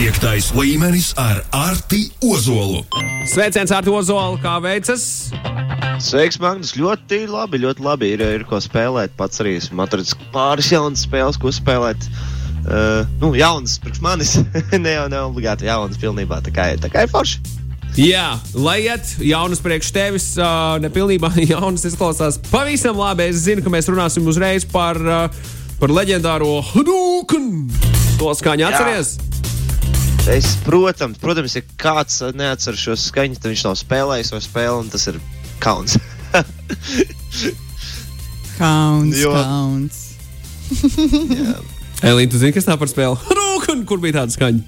Piektais līmenis ar Arti Ozolu. Sveiciens ar Ozolu, kā veicas? Sveiks, Magnus. Ļoti labi, ļoti labi. Ir, ir ko spēlēt. Pats arī esmu atradis pāris jaunas spēles, ko spēlēt. Uh, nu, jaunas priekš manis. ne jau ne obligāti jaunas pilnībā. Tā kā, tā kā ir forši. Jā, lai iet jaunas priekš tevis, uh, nepilnībā jaunas izklausās pavisam labi. Es zinu, ka mēs runāsim uzreiz par, uh, par leģendāro Hadouken. To skaņu atceries? Jā. Es, protams, protams, ja kāds neatceras šo skaņu, tad viņš nav spēlējis šo spēli, un tas ir kauns. kauns, jo... kauns. Elīna, tu zini, kas tā par spēli? Rūkun, kur bija tāda skaņa?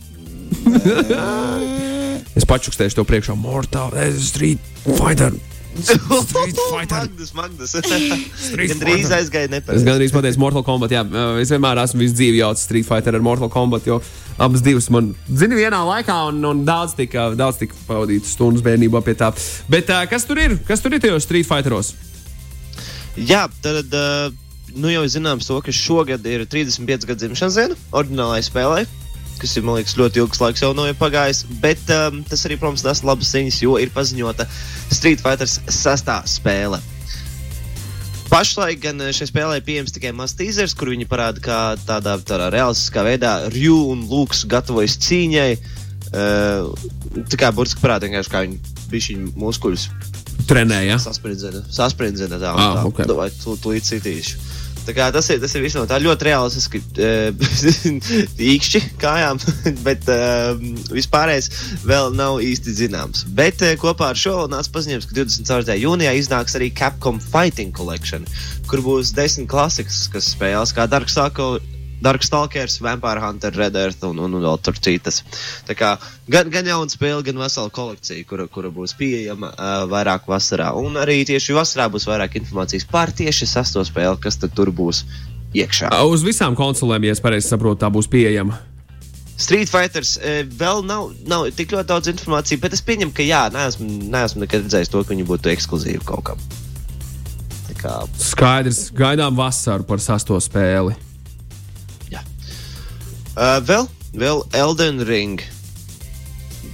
es pačukstēšu to priekšā. Mortal Fighter. Street Fighter. Magnus, Magnus. Gan drīz aizgāja nepareizi. Es gandrīz pateicu Mortal Kombat. Jā, es vienmēr esmu visu dzīvi jaucis Street Fighter ar Mortal Kombat, jo abas divas man zina vienā laikā un, un daudz tika, daudz tika pavadītas stundas bērnībā pie tā. Bet uh, kas tur ir? Kas tur ir tajos Street Fighteros? Jā, tad. Uh... Nu, jau zināms, to, ka šogad ir 35 gadu dzimšanas diena oriģinālajai spēlei kas ir liekas, ļoti ilgs laiks jau nav pagājis. Bet um, tas arī, protams, nes labas ziņas, jo ir paziņota Street Fighter sastāvā spēle. Pašlaik gan šai spēlē ir pieejams tikai mazs teasers, kur viņi parāda, kā tādā, tādā realistiskā veidā Rju un Lūks gatavojas cīņai. Uh, tā kā burtiski parāda, kā viņi bija šī muskuļus. Trenēja. Sasprindzina, sasprindzina tā. Ah, tā. Okay. Vai tu, tu līdz citīšu. Tas ir, tas ir viss no tā ļoti realistiski. Īkšķi kājām, bet uh, vispārējais vēl nav īsti zināms. Bet uh, kopā ar šo nāca paziņojums, ka 24. jūnijā iznāks arī Capcom Fighting Collection, kur būs desmit klasikas, kas spēlēs kā Dark Souls Darkstalkers, Vampire Hunter, Red Earth un, un, un vēl tur citas. Tā kā gan, gan jauna spēle, gan vesela kolekcija, kura, kura būs pieejama uh, vairāk vasarā. Un arī tieši vasarā būs vairāk informācijas par tieši sesto spēli, kas tur būs iekšā. Uz visām konsolēm, ja es pareizi saprotu, tā būs pieejama. Street Fighters vēl nav, nav tik ļoti daudz informācijas, bet es pieņemu, ka jā, neesmu, neesmu nekad redzējis to, ka viņi būtu ekskluzīvi kaut kam. Kā... Skaidrs, gaidām vasaru par sasto spēli. Uh, vēl, vēl Elden Ring.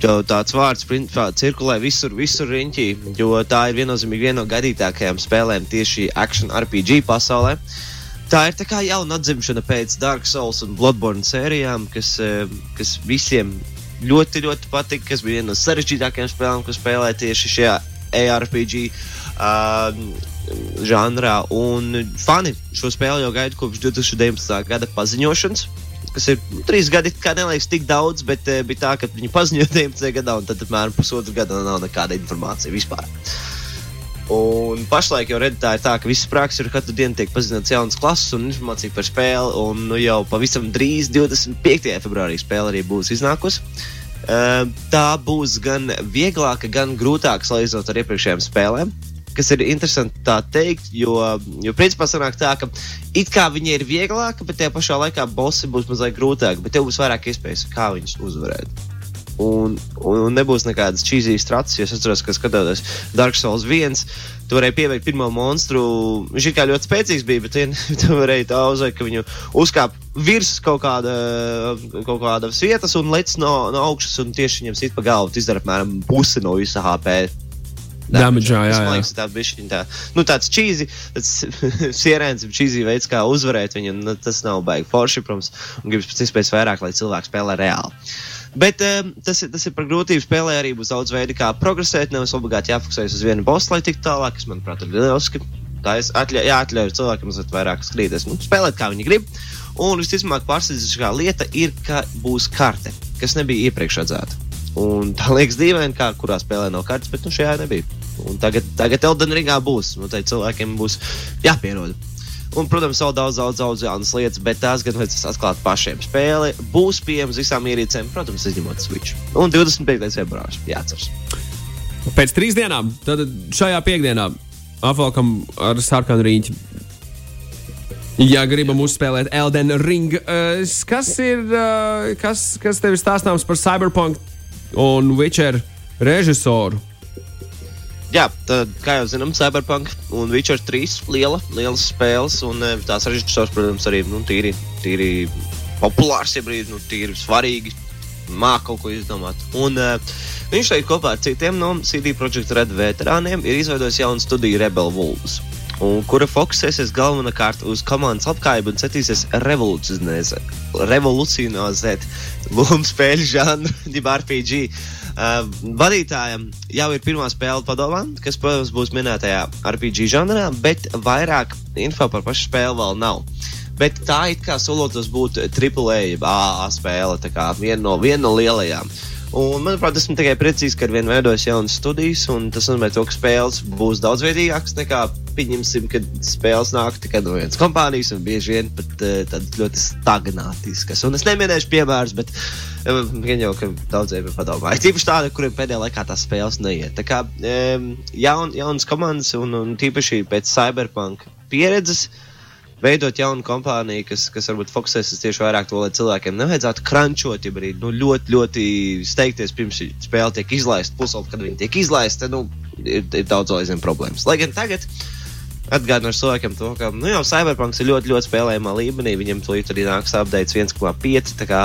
Jo tāds vārds principā, cirkulē visur, visur riņķī, jo tā ir viennozīmīgi viena no gadītākajām spēlēm tieši action RPG pasaulē. Tā ir tā kā jauna atzimšana pēc Dark Souls un Bloodborne sērijām, kas, kas visiem ļoti, ļoti patika. Tas bija viena no sarežģītākajām spēlēm, ko spēlēja tieši šajā ARPG uh, žanrā. Un fani šo spēli jau gaida kopš 2019. gada paziņošanas kas ir nu, trīs gadi, kā neliekas tik daudz, bet uh, bija tā, ka viņi paziņoja 19. gadā, un tad apmēram pusotru gadu nav nekāda informācija vispār. Un pašlaik jau redz, tā ir tā, ka viss prāks ir katru dienu tiek paziņots jaunas klases un informācija par spēli. Un nu, jau pavisam drīz, 25. februārī, spēle arī būs iznākusi. Uh, tā būs gan vieglāka, gan grūtāka salīdzinot ar iepriekšējām spēlēm kas ir interesanti tā teikt, jo, jo principā sanāk tā, ka it kā viņi ir vieglāki, bet tajā pašā laikā bossi būs mazliet grūtāki, bet tev būs vairāk iespējas, kā viņus uzvarēt. Un, un, nebūs nekādas čīzijas strātas. Es atceros, ka skatoties Dark Souls 1, tu varēji pieveikt pirmo monstru. Viņš ir kā ļoti spēcīgs, bija, bet tu varēji tā uzveikt, ka viņu uzkāp virs kaut, kāda, kaut kādas vietas un lec no, no augšas un tieši viņam sit pa galvu. Tas izdara apmēram pusi no visa HP Damage, jā, jā, jā. Liekas, tā bija tā, nu, tāds čīzi, tāds sierēns, čīzi veids, kā uzvarēt viņu. Nu, tas nav baigi forši, protams, un gribas pēc iespējas vairāk, lai cilvēks spēlē reāli. Bet um, tas, ir, tas ir par grūtību spēlē. Arī būs daudz veidu, kā progresēt. Nevis obligāti jāfokusējas uz vienu bosu, lai tiktu tālāk. Tas, manuprāt, ir lieliski. Tā ir atļa, jāatļauj cilvēkiem mazliet vairāk skrīties, nu, spēlēt, kā viņi grib. Un visticamāk, pārsteidzošākā lieta ir, ka būs karte, kas nebija iepriekš redzēta. Un tā liekas dīvaini, kā kurā spēlē nav kartes, bet nu, šajā nebija. Un tagad, tagad Elden Ringā būs. Nu, cilvēkiem būs jāpierod. Un, protams, vēl daudz, daudz, daudz jaunas lietas, bet tās gan vajadzēs atklāt pašiem. Spēle būs pieejama visām ierīcēm, protams, izņemot Switch. Un 25. februāris jāatceras. Pēc trīs dienām, tad šajā piekdienā apvalkam ar sarkanu rīņķi. Ja gribam uzspēlēt Elden Ring, uh, kas ir, uh, kas, kas tev ir stāstāms par Cyberpunk un Witcher režisoru? Jā, tad, kā jau zinām, Cyberpunk un Witcher 3 liela, lielas spēles, un e, tās režisors, protams, arī nu, tīri, tīri populārs, ja brīdī, nu, tīri svarīgi māca kaut ko izdomāt. Un, uh, viņš šeit kopā ar citiem no CD Projekt Red veterāniem ir izveidojis jaunu studiju Rebel Wolves. Kura fokusēsies galvenokārt uz komandas apgājumu un centīsies revolucionizēt lomu spēļu žanru, jeb RPG. Uh, vadītājam jau ir pirmā spēle padomā, kas, protams, būs minētajā RPG žanrā, bet vairāk info par pašu spēli vēl nav. Bet tā it kā solotos būt AAA, AA spēle, tā kā viena no, viena no lielajām. Un, manuprāt, esmu tikai priecīgs, ka ar vienu veidojas jaunas studijas, un tas nozīmē, to, ka spēles būs daudzveidīgākas nekā, pieņemsim, kad spēles nāk tikai no vienas kompānijas, un bieži vien pat uh, tādas ļoti stagnātiskas. Un es neminēšu piemērus, bet gan uh, jau, ka daudziem ir padomājuši. Tīpaši tādi, kuriem pēdējā laikā tās spēles neiet. Tā kā jaun, jaunas komandas, un, un tīpaši pēc cyberpunk pieredzes, veidot jaunu kompāniju, kas, kas varbūt fokusēsies tieši vairāk to, lai cilvēkiem nevajadzētu krančot, ja arī nu, ļoti, ļoti steigties pirms spēle tiek izlaista. Pusot, kad viņi tiek izlaista, nu, ir, ir daudz aizvien problēmas. Lai gan tagad atgādināšu cilvēkiem to, ka nu, jau Cyberpunks ir ļoti, ļoti spēlējamā līmenī. Viņam tulīt arī nāks updates 1,5. Tā kā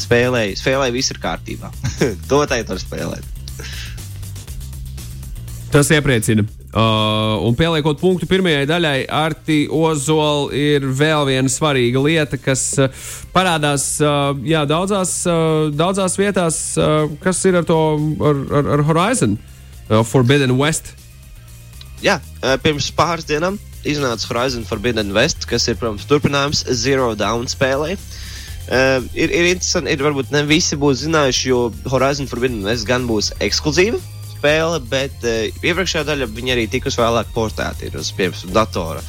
spēlēji, spēlēji viss ir kārtībā. to tagad var spēlēt. Tas iepriecina. Uh, un pieliekot punktu pirmajai daļai, Arti Ozola ir vēl viena svarīga lieta, kas uh, parādās uh, jā, daudzās, uh, daudzās vietās, uh, kas ir ar to ar, ar, ar Horizon, uh, Forbidden West. Jā, uh, pirms pāris dienām iznāca Horizon Forbidden West, kas ir, protams, turpinājums Zero Dawn spēlei. Uh, ir, ir interesanti, ir varbūt ne visi būs zinājuši, jo Horizon Forbidden West gan būs ekskluzīva spēle, bet uh, iepriekšējā daļa viņa arī tikus vēlāk portēta uz piemēram datora.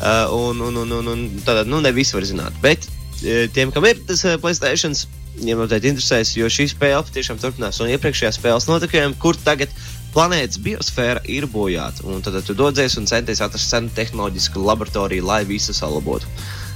Uh, un, un, un, un, un tādā, nu, ne visi var zināt. Bet uh, tiem, kam ir tas uh, Playstation, viņiem noteikti interesēs, jo šī spēle patiešām turpinās un iepriekšējā spēles notikumiem, kur tagad planētas biosfēra ir bojāta. Tad tu dodies un centies atrast cenu tehnoloģisku laboratoriju, lai visu salabotu.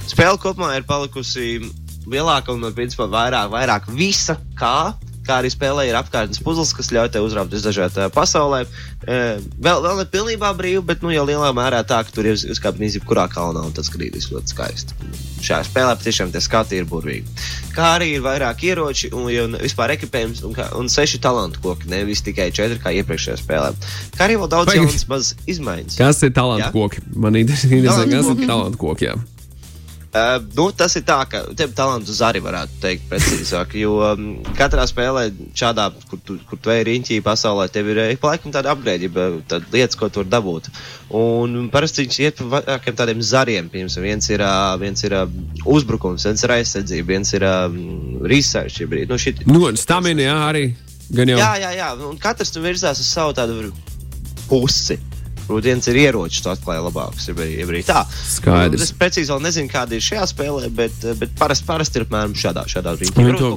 Spēle kopumā ir palikusi lielāka un, principā, vairāk, vairāk visa kā kā arī spēlē ir apkārtnes puzles, kas ļauj tev uzraugt visdažādākajā pasaulē. E, vēl, vēl ne pilnībā brīvi, bet nu, jau lielā mērā tā, ka tur ir uzkāpts jebkurā kalnā un tas skrīdis ļoti skaisti. Šajā spēlē patiešām tie skati ir burvīgi. Kā arī ir vairāk ieroči un, un vispār ekipējums un, un seši talantu koki, nevis tikai četri kā iepriekšējā spēlē. Kā arī vēl daudz jaunas mazas izmaiņas. Kas ir talantu koki? Man interesē, kas ir talantu koki. Jā. Uh, nu, tas ir tā, ka tev talantus arī varētu teikt precīzāk. Jo um, katrā spēlē, šādā, kur tu, kur tu ej riņķī pasaulē, tev ir ik pa laikam tāda apgrēdība, tāda lietas, ko tu vari dabūt. Un parasti viņš iet pa vairākiem tādiem zariem. Piemēram, viens ir, viens ir uzbrukums, viens ir aizsardzība, viens ir uh, research. Nu, šit, nu, stamina, jā, arī. Jā, jā, jā. Un katrs virzās uz savu tādu pusi. Rudens ir ieroči, tu atklāji labākus. Ir, ir tā. Skaidrs. Es precīzi vēl nezinu, kāda ir šajā spēlē, bet, bet parasti parast ir apmēram šādā, šādā brīdī. Viņi to.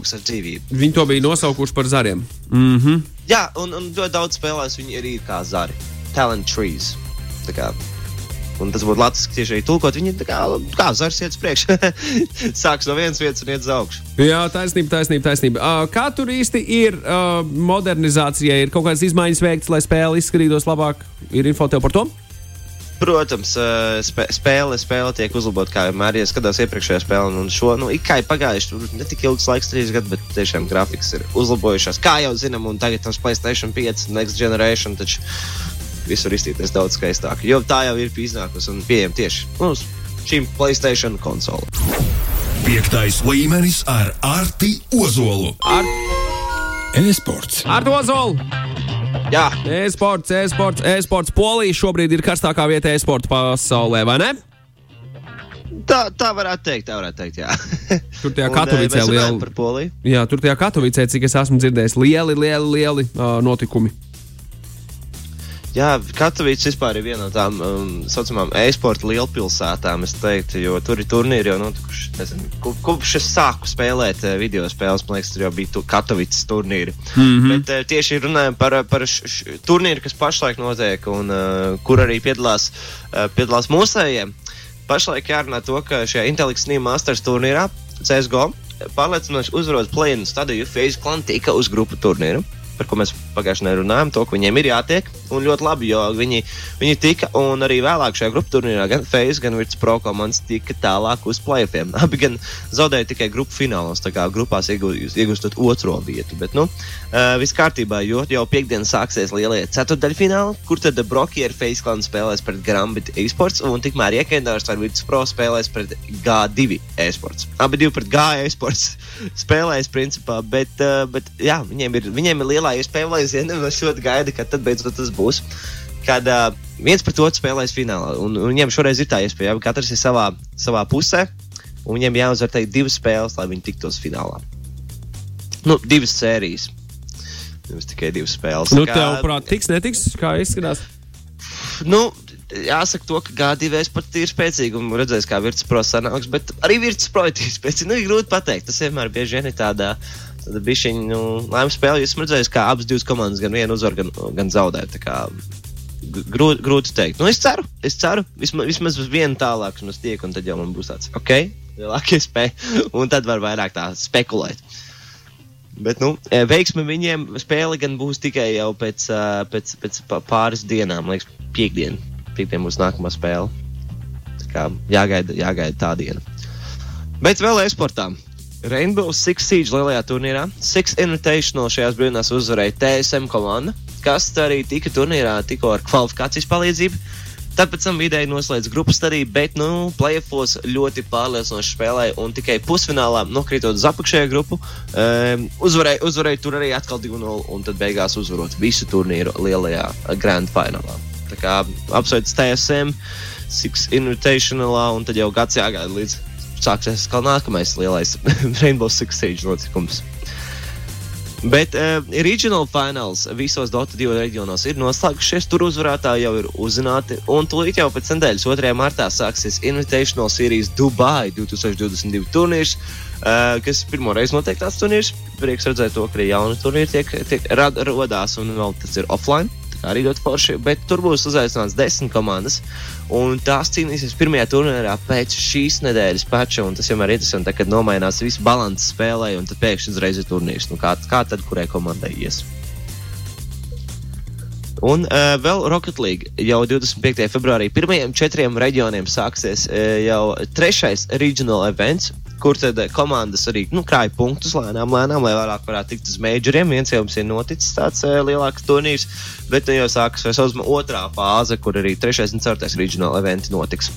Viņi to bija nosaukuši par zariem. Mm -hmm. Jā, un, un ļoti daudz spēlēs viņi arī ir kā zari. Talent trees. Tā kā Un tas būtu ka tieši arī tulkot viņi kā, kā zars iet uz priekšu. Sāks no vienas vietas un iet uz augšu. Jā, taisnība, taisnība. taisnība. Uh, kā tur īsti ir uh, modernizācija? Ir kaut kādas izmaiņas veikts, lai spēle izskatītos labāk? Ir info tev par to? Protams, spēle, spēle tiek uzlabota, kā vienmēr. Ja skatās iepriekšējā spēlē, un šo nu, ik kā ir pagājuši, tur ne tik ilgs laiks, trīs gadi, bet tiešām grafiks ir uzlabojušās. Kā jau zinām, un tagad tas Playstation 5, Next Generation, taču visur izstīties daudz skaistāk. Jo tā jau ir iznākusi un pieejama tieši uz šīm Playstation konsolēm. Piektais līmenis ar Arti Ozolu. Ar e-sports. Ar Ozolu! Jā, e-sports, e-sports, e-sports. Polija šobrīd ir karstākā vieta e-sporta pasaulē, vai ne? Tā, tā varētu teikt, tā varētu teikt, jā. Tur tajā Katovicē liela. Jā, tur tajā Katovicē, cik es esmu dzirdējis, lieli, lieli, lieli uh, notikumi. Jā, Katovics vispār ir viena no tām um, saucamām e-sporta lielpilsētām, es teiktu, jo tur ir turnīri jau notikuši. Nezinu, kopš es sāku spēlēt uh, video spēles, man liekas, tur jau bija tu, Katovics turnīri. Mm -hmm. Bet uh, tieši runājam par, par š, turnīru, kas pašlaik notiek un uh, kur arī piedalās, uh, piedalās mūsējiem. Pašlaik jārunā to, ka šajā Intelliks Steam Masters turnīrā CSGO pārliecinoši uzvarot plēnu stadiju FaZe Clan tika uz grupu turnīru par ko mēs pagājušajā nedēļā runājām, to, ka viņiem ir jātiek. Un ļoti labi, jo viņi, viņi tika, un arī vēlāk šajā grupu turnīrā gan Face, gan Virts Pro komandas tika tālāk uz playoffiem. Abi gan zaudēja tikai grupu finālos, tā kā grupās iegūstot otro vietu. Bet, nu, uh, viss kārtībā, jo jau piekdien sāksies lielie ceturdaļfināli, kur tad Broki ar Face klānu spēlēs pret Grambit esports, un tikmēr Iekendārs ar Virts Pro spēlēs pret G2 esports. Abi divi pret G esports spēlēs principā, bet, uh, bet jā, viņiem ir, viņiem ir lielā iespēja, lai zinu, es ļoti gaidu, kad tad beidzot tas būs. Kad uh, viens pret otru spēlēs finālā, un, un viņiem šoreiz ir tā iespēja, ka katrs ir savā, savā pusē, un viņiem jāuzvar teikt divas spēles, lai viņi tiktos finālā. Nu, divas sērijas. Nevis tikai divas spēles. Nu, tev, prāt, tiks, netiks, kā izskatās? Nu, jāsaka, to, ka G2 pat ir spēcīga un redzēs, kā Virtus Pro sanāks, bet arī Virtus Pro ir spēcīga. Nu, ir grūti pateikt. Tas vienmēr bieži vien ir tādā. Tad bija šī nu, laimes spēle. Jūs redzējāt, kā abas divas komandas gan vienu uzvar, gan, gan zaudē. Grūti, grūti teikt. Nu, es ceru, es ceru, vismaz, vismaz uz vienu tālāk mums tiek, un tad jau man būs tāds, ok, lielākie spēja, un tad var vairāk tā spekulēt. Bet, nu, veiksme viņiem spēle gan būs tikai jau pēc, pēc, pēc pāris dienām, liekas, piekdien. Piekdien būs nākamā spēle. Tā kā jāgaida, jāgaida tā diena. Bet vēl e-sportā. Rainbow Six Siege lielajā turnīrā. Six Invitational šajās brīvdienās uzvarēja TSM komanda, kas arī tika turnīrā tikko ar kvalifikācijas palīdzību. Tad pēc tam vidēji noslēdz grupas stadiju, bet, nu, playoffs ļoti pārliecinoši spēlēja un tikai pusfinālā nokritot uz apakšējo grupu. Um, uzvarēja, uzvarēja tur arī atkal 2-0 un tad beigās uzvarot visu turnīru lielajā Grand Finālā. Tā kā apsveic TSM, Six Invitationalā un tad jau gads jāgaida līdz sāksies kā nākamais lielais Rainbow Six Siege notikums. Bet uh, regional fināls visos Dota 2 reģionos ir noslēgušies. Tur uzvarētāji jau ir uzzināti. Un tūlīt jau pēc nedēļas, 2. martā, sāksies Invitational Series Dubai 2022 turnīrs, uh, kas pirmo reizi notiek tāds turnīrs. Prieks redzēt to, ka arī jauni turnīri tiek, tiek rad, rodās un vēl tas ir offline arī ļoti forši. Bet tur būs uzaicināts desmit komandas. Un tās cīnīsies pirmajā turnīrā pēc šīs nedēļas paša. Tas vienmēr ir interesanti, kad nomainās viss balanss spēlē, un tad pēkšņi uzreiz ir turnīrs. Nu, kā, kā tad kurai komandai ies? Un uh, vēl Rocket League jau 25. februārī pirmajiem četriem reģioniem sāksies uh, jau trešais regional events, kur tad komandas arī nu, krāja punktus lēnām, lēnām, lai vairāk varētu tikt uz majoriem. Viens jau mums ir noticis tāds uh, lielāks turnīrs, bet nu jau sākas vēl otrā fāze, kur arī trešais un ceturtais regional eventi notiks.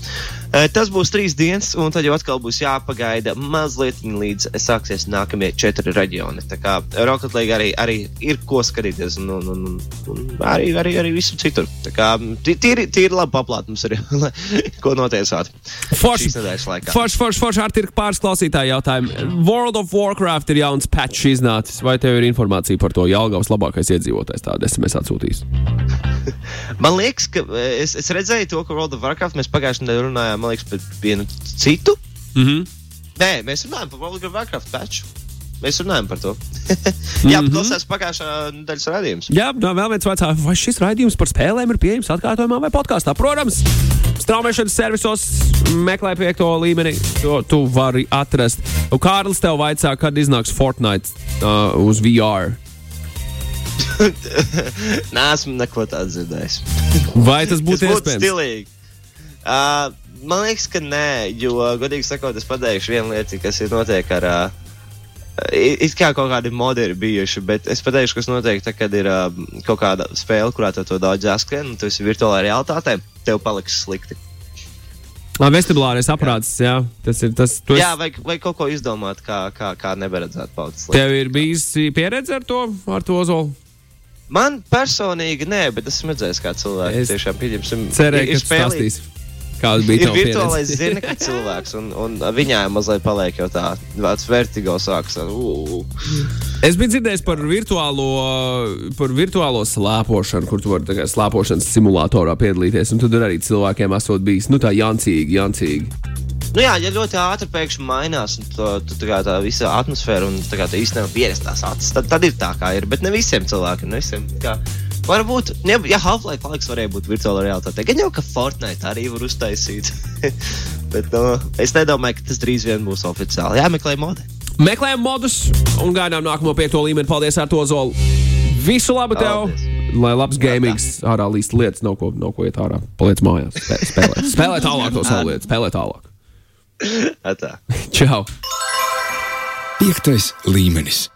Tas būs trīs dienas, un tad jau atkal būs jāpagaida mazliet līdz sāksies nākamie četri reģioni. Tā kā Rocket League arī, arī ir ko skatīties, un, un, un, un arī arī, arī visur citur. Tā kā tīri, tīri labi paplāt mums ir, ko notiesāt. Forši, forši, forši, forši ar ir pāris klausītāji jautājumi. World of Warcraft ir jauns patch iznācis. Vai tev ir informācija par to Jālgavas labākais iedzīvotājs? Tādu esmu atsūtījis. Man liekas, ka es, es redzēju to, ka World of Warcraft mēs pagājušajā nedēļā runājām, man liekas, par vienu citu. Mm -hmm. Nē, mēs runājam par of Warcraft patchu. Mēs runājam par to. Jā, mm -hmm. klausās pagājušā nedēļas raidījums. Jā, no, vēl viens vecā, vai šis raidījums par spēlēm ir pieejams atkārtojumā vai podkāstā? Protams, straumēšanas servisos meklē piekto līmeni, to tu vari atrast. Un Kārlis tev vaicā, kad iznāks Fortnite uh, uz VR. Nē, esmu neko tādu dzirdējis. vai tas būtu iespējams? Stilīgi. Uh, man liekas, ka nē, jo, godīgi sakot, es pateikšu vienu lietu, kas ir notiek ar. It kā kaut kādi modi ir bijuši, bet es pateikšu, kas notiek, tad, kad ir uh, kaut kāda spēle, kurā tu to daudz jāskrien, un tu esi virtuālā realitātē, tev paliks slikti. Vestibulārais aprāts, jā, tas ir tas. Es... Jā, vai, vai kaut ko izdomāt, kā, kā, kā neberedzēt paudzes. Tev ir bijis pieredze ar to, ar to zolu? Man personīgi nē, bet esmu redzējis, kā cilvēki es tiešām pieņemsim. Cerēju, ka spēlēs. Kāda bija tā līnija? Virtuālais zina, ka cilvēks, un, un viņai mazliet paliek jau tā, tāds vertigo sāks. Uh. Es biju dzirdējis par virtuālo, par virtuālo slēpošanu, kur tu vari slēpošanas simulatorā piedalīties, un tur arī cilvēkiem esot bijis, nu tā jancīgi, jancīgi. Nu jā, ja ļoti ātri pēkšņi mainās, to, tu, tā, tā visa atmosfēra un tā tā īstenībā pierastās acis, tad, tad ir tā kā ir. Bet ne visiem cilvēkiem, ne visiem. Kā, Varbūt, ja, ja Half-Life laiks varēja būt virtuālā realitāte, gan jau ka Fortnite arī var uztaisīt. Bet no, nu, es nedomāju, ka tas drīz vien būs oficiāli. Jā, meklē modi. Meklējam modus un gaidām nākamo piekto līmeni. Paldies, ar to zolu! Visu labu tev! Paldies. Lai labs gamings ārā līst lietas, nav ko, nav ko iet ārā. Paliec mājās, spē, spēlē. Spēlē tālāk to savu lietu, spēlē tālāk. Atā. Čau! Piektais līmenis.